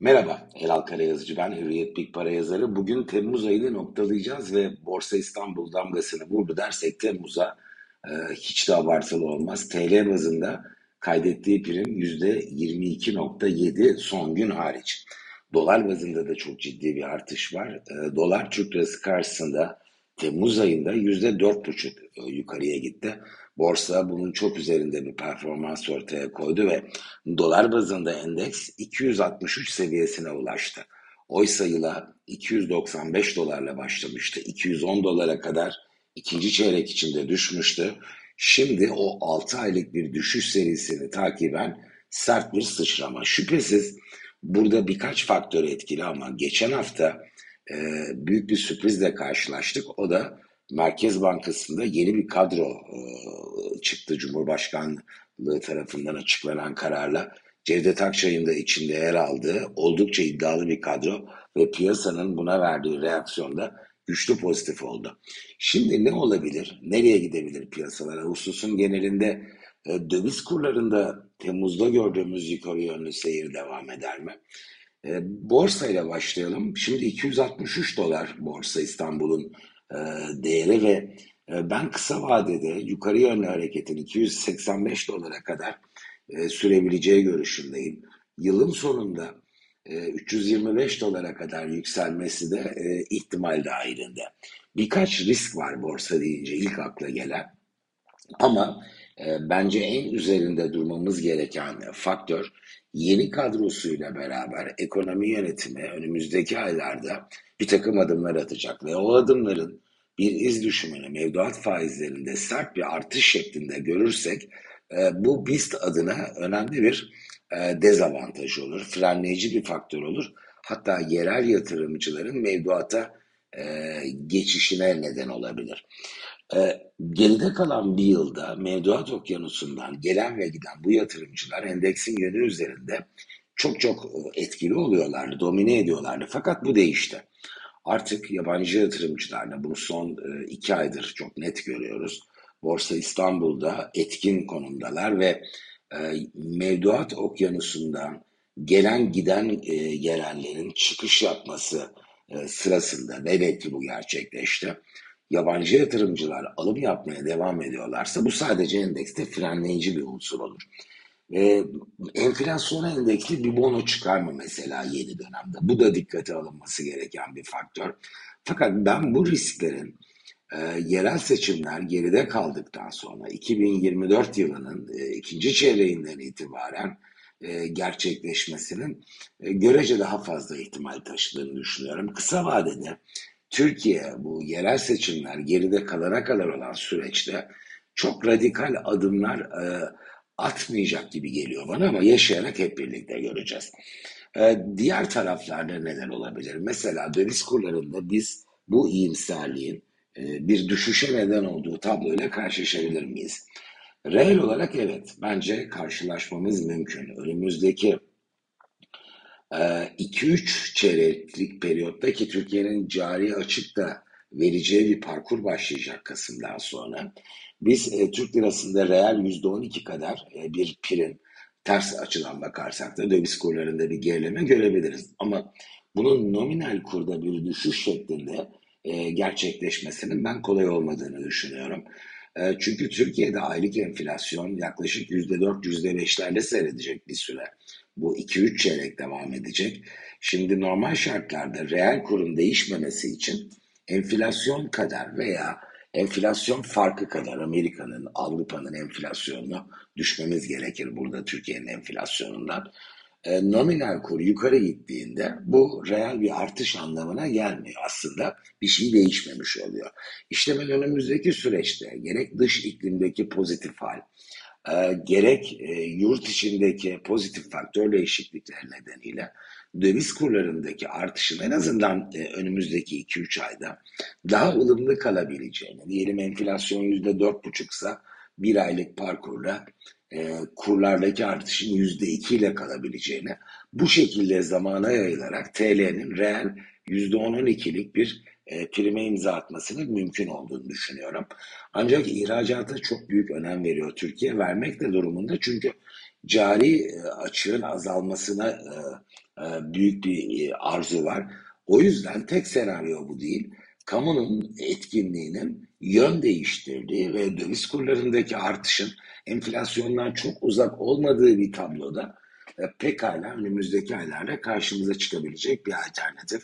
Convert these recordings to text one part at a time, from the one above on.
Merhaba, Elal Karayazıcı ben, Hürriyet Big Para yazarı. Bugün Temmuz ayını noktalayacağız ve Borsa İstanbul damgasını vurdu dersek Temmuz'a e, hiç de abartılı olmaz. TL bazında kaydettiği prim %22.7 son gün hariç. Dolar bazında da çok ciddi bir artış var. E, dolar Türk lirası karşısında Temmuz ayında %4.5 e, yukarıya gitti. Borsa bunun çok üzerinde bir performans ortaya koydu ve dolar bazında endeks 263 seviyesine ulaştı. Oysa yıla 295 dolarla başlamıştı. 210 dolara kadar ikinci çeyrek içinde düşmüştü. Şimdi o 6 aylık bir düşüş serisini takiben sert bir sıçrama. Şüphesiz burada birkaç faktör etkili ama geçen hafta e, büyük bir sürprizle karşılaştık. O da Merkez Bankası'nda yeni bir kadro e, çıktı Cumhurbaşkanlığı tarafından açıklanan kararla. Cevdet Akçay'ın da içinde yer aldığı oldukça iddialı bir kadro ve piyasanın buna verdiği reaksiyonda güçlü pozitif oldu. Şimdi ne olabilir? Nereye gidebilir piyasalar? Hususun genelinde e, döviz kurlarında Temmuz'da gördüğümüz yukarı yönlü seyir devam eder mi? E, borsa ile başlayalım. Şimdi 263 dolar borsa İstanbul'un e, değeri ve e, ben kısa vadede yukarı yönlü hareketin 285 dolara kadar e, sürebileceği görüşündeyim. Yılın sonunda 325 dolara kadar yükselmesi de ihtimal dahilinde. Birkaç risk var borsa deyince ilk akla gelen. Ama bence en üzerinde durmamız gereken faktör yeni kadrosuyla beraber ekonomi yönetimi önümüzdeki aylarda bir takım adımlar atacak ve o adımların bir iz düşümünü mevduat faizlerinde sert bir artış şeklinde görürsek e, bu BIST adına önemli bir e, dezavantaj olur, frenleyici bir faktör olur. Hatta yerel yatırımcıların mevduata e, geçişine neden olabilir. E, geride kalan bir yılda mevduat okyanusundan gelen ve giden bu yatırımcılar endeksin yönü üzerinde çok çok e, etkili oluyorlardı, domine ediyorlardı. Fakat bu değişti. Artık yabancı yatırımcılarla bunu son e, iki aydır çok net görüyoruz. Borsa İstanbul'da etkin konumdalar ve e, mevduat okyanusundan gelen giden yerellerin çıkış yapması sırasında velev ki bu gerçekleşti. Yabancı yatırımcılar alım yapmaya devam ediyorlarsa bu sadece endekste frenleyici bir unsur olur. E, enflasyona endeksli bir bono çıkar mı mesela yeni dönemde? Bu da dikkate alınması gereken bir faktör. Fakat ben bu risklerin e, yerel seçimler geride kaldıktan sonra 2024 yılının e, ikinci çeyreğinden itibaren e, gerçekleşmesinin e, görece daha fazla ihtimal taşıdığını düşünüyorum. Kısa vadede Türkiye bu yerel seçimler geride kalana kadar olan süreçte çok radikal adımlar e, atmayacak gibi geliyor bana ama yaşayarak hep birlikte göreceğiz. Diğer taraflarda neler olabilir? Mesela döviz kurlarında biz bu iyimserliğin bir düşüşe neden olduğu tabloyla karşılaşabilir miyiz? Reel olarak evet, bence karşılaşmamız mümkün. Önümüzdeki 2-3 e, çeyreklik periyotta ki Türkiye'nin cari açıkta vereceği bir parkur başlayacak Kasım'dan sonra. Biz e, Türk lirasında reel %12 kadar e, bir prim ters açıdan bakarsak da döviz kurlarında bir gerileme görebiliriz. Ama bunun nominal kurda bir düşüş şeklinde e, gerçekleşmesinin ben kolay olmadığını düşünüyorum. E, çünkü Türkiye'de aylık enflasyon yaklaşık %4, %5'lerle seyredecek bir süre. Bu 2-3 çeyrek devam edecek. Şimdi normal şartlarda reel kurun değişmemesi için enflasyon kadar veya enflasyon farkı kadar Amerika'nın, Avrupa'nın enflasyonunu düşmemiz gerekir burada Türkiye'nin enflasyonundan. E, nominal kur yukarı gittiğinde bu reel bir artış anlamına gelmiyor. Aslında bir şey değişmemiş oluyor. İşte ben önümüzdeki süreçte gerek dış iklimdeki pozitif hal, e, gerek e, yurt içindeki pozitif faktör değişiklikler nedeniyle döviz kurlarındaki artışın en azından önümüzdeki 2-3 ayda daha ılımlı kalabileceğini, diyelim enflasyon %4,5'sa bir aylık parkurla e, kurlardaki artışın %2 ile kalabileceğini, bu şekilde zamana yayılarak TL'nin reel %10-12'lik bir e, prime imza atmasının mümkün olduğunu düşünüyorum. Ancak ihracata çok büyük önem veriyor Türkiye. Vermek de durumunda çünkü cari e, açığın azalmasına e, e, büyük bir e, arzu var. O yüzden tek senaryo bu değil. Kamunun etkinliğinin yön değiştirdiği ve döviz kurlarındaki artışın enflasyondan çok uzak olmadığı bir tabloda e, pekala önümüzdeki aylarda karşımıza çıkabilecek bir alternatif.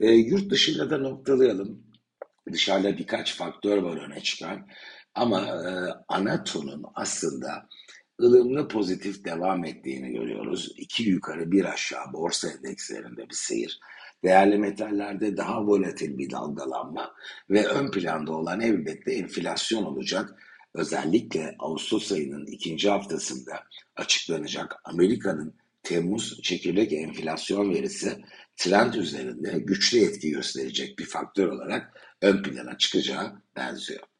E, yurt dışında da noktalayalım. Dışarıda birkaç faktör var öne çıkan. Ama e, ana tonun aslında ılımlı pozitif devam ettiğini görüyoruz. İki yukarı bir aşağı borsa endekslerinde bir seyir. Değerli metallerde daha volatil bir dalgalanma ve ön planda olan elbette enflasyon olacak. Özellikle Ağustos ayının ikinci haftasında açıklanacak Amerika'nın Temmuz çekirdek enflasyon verisi trend üzerinde güçlü etki gösterecek bir faktör olarak ön plana çıkacağı benziyor.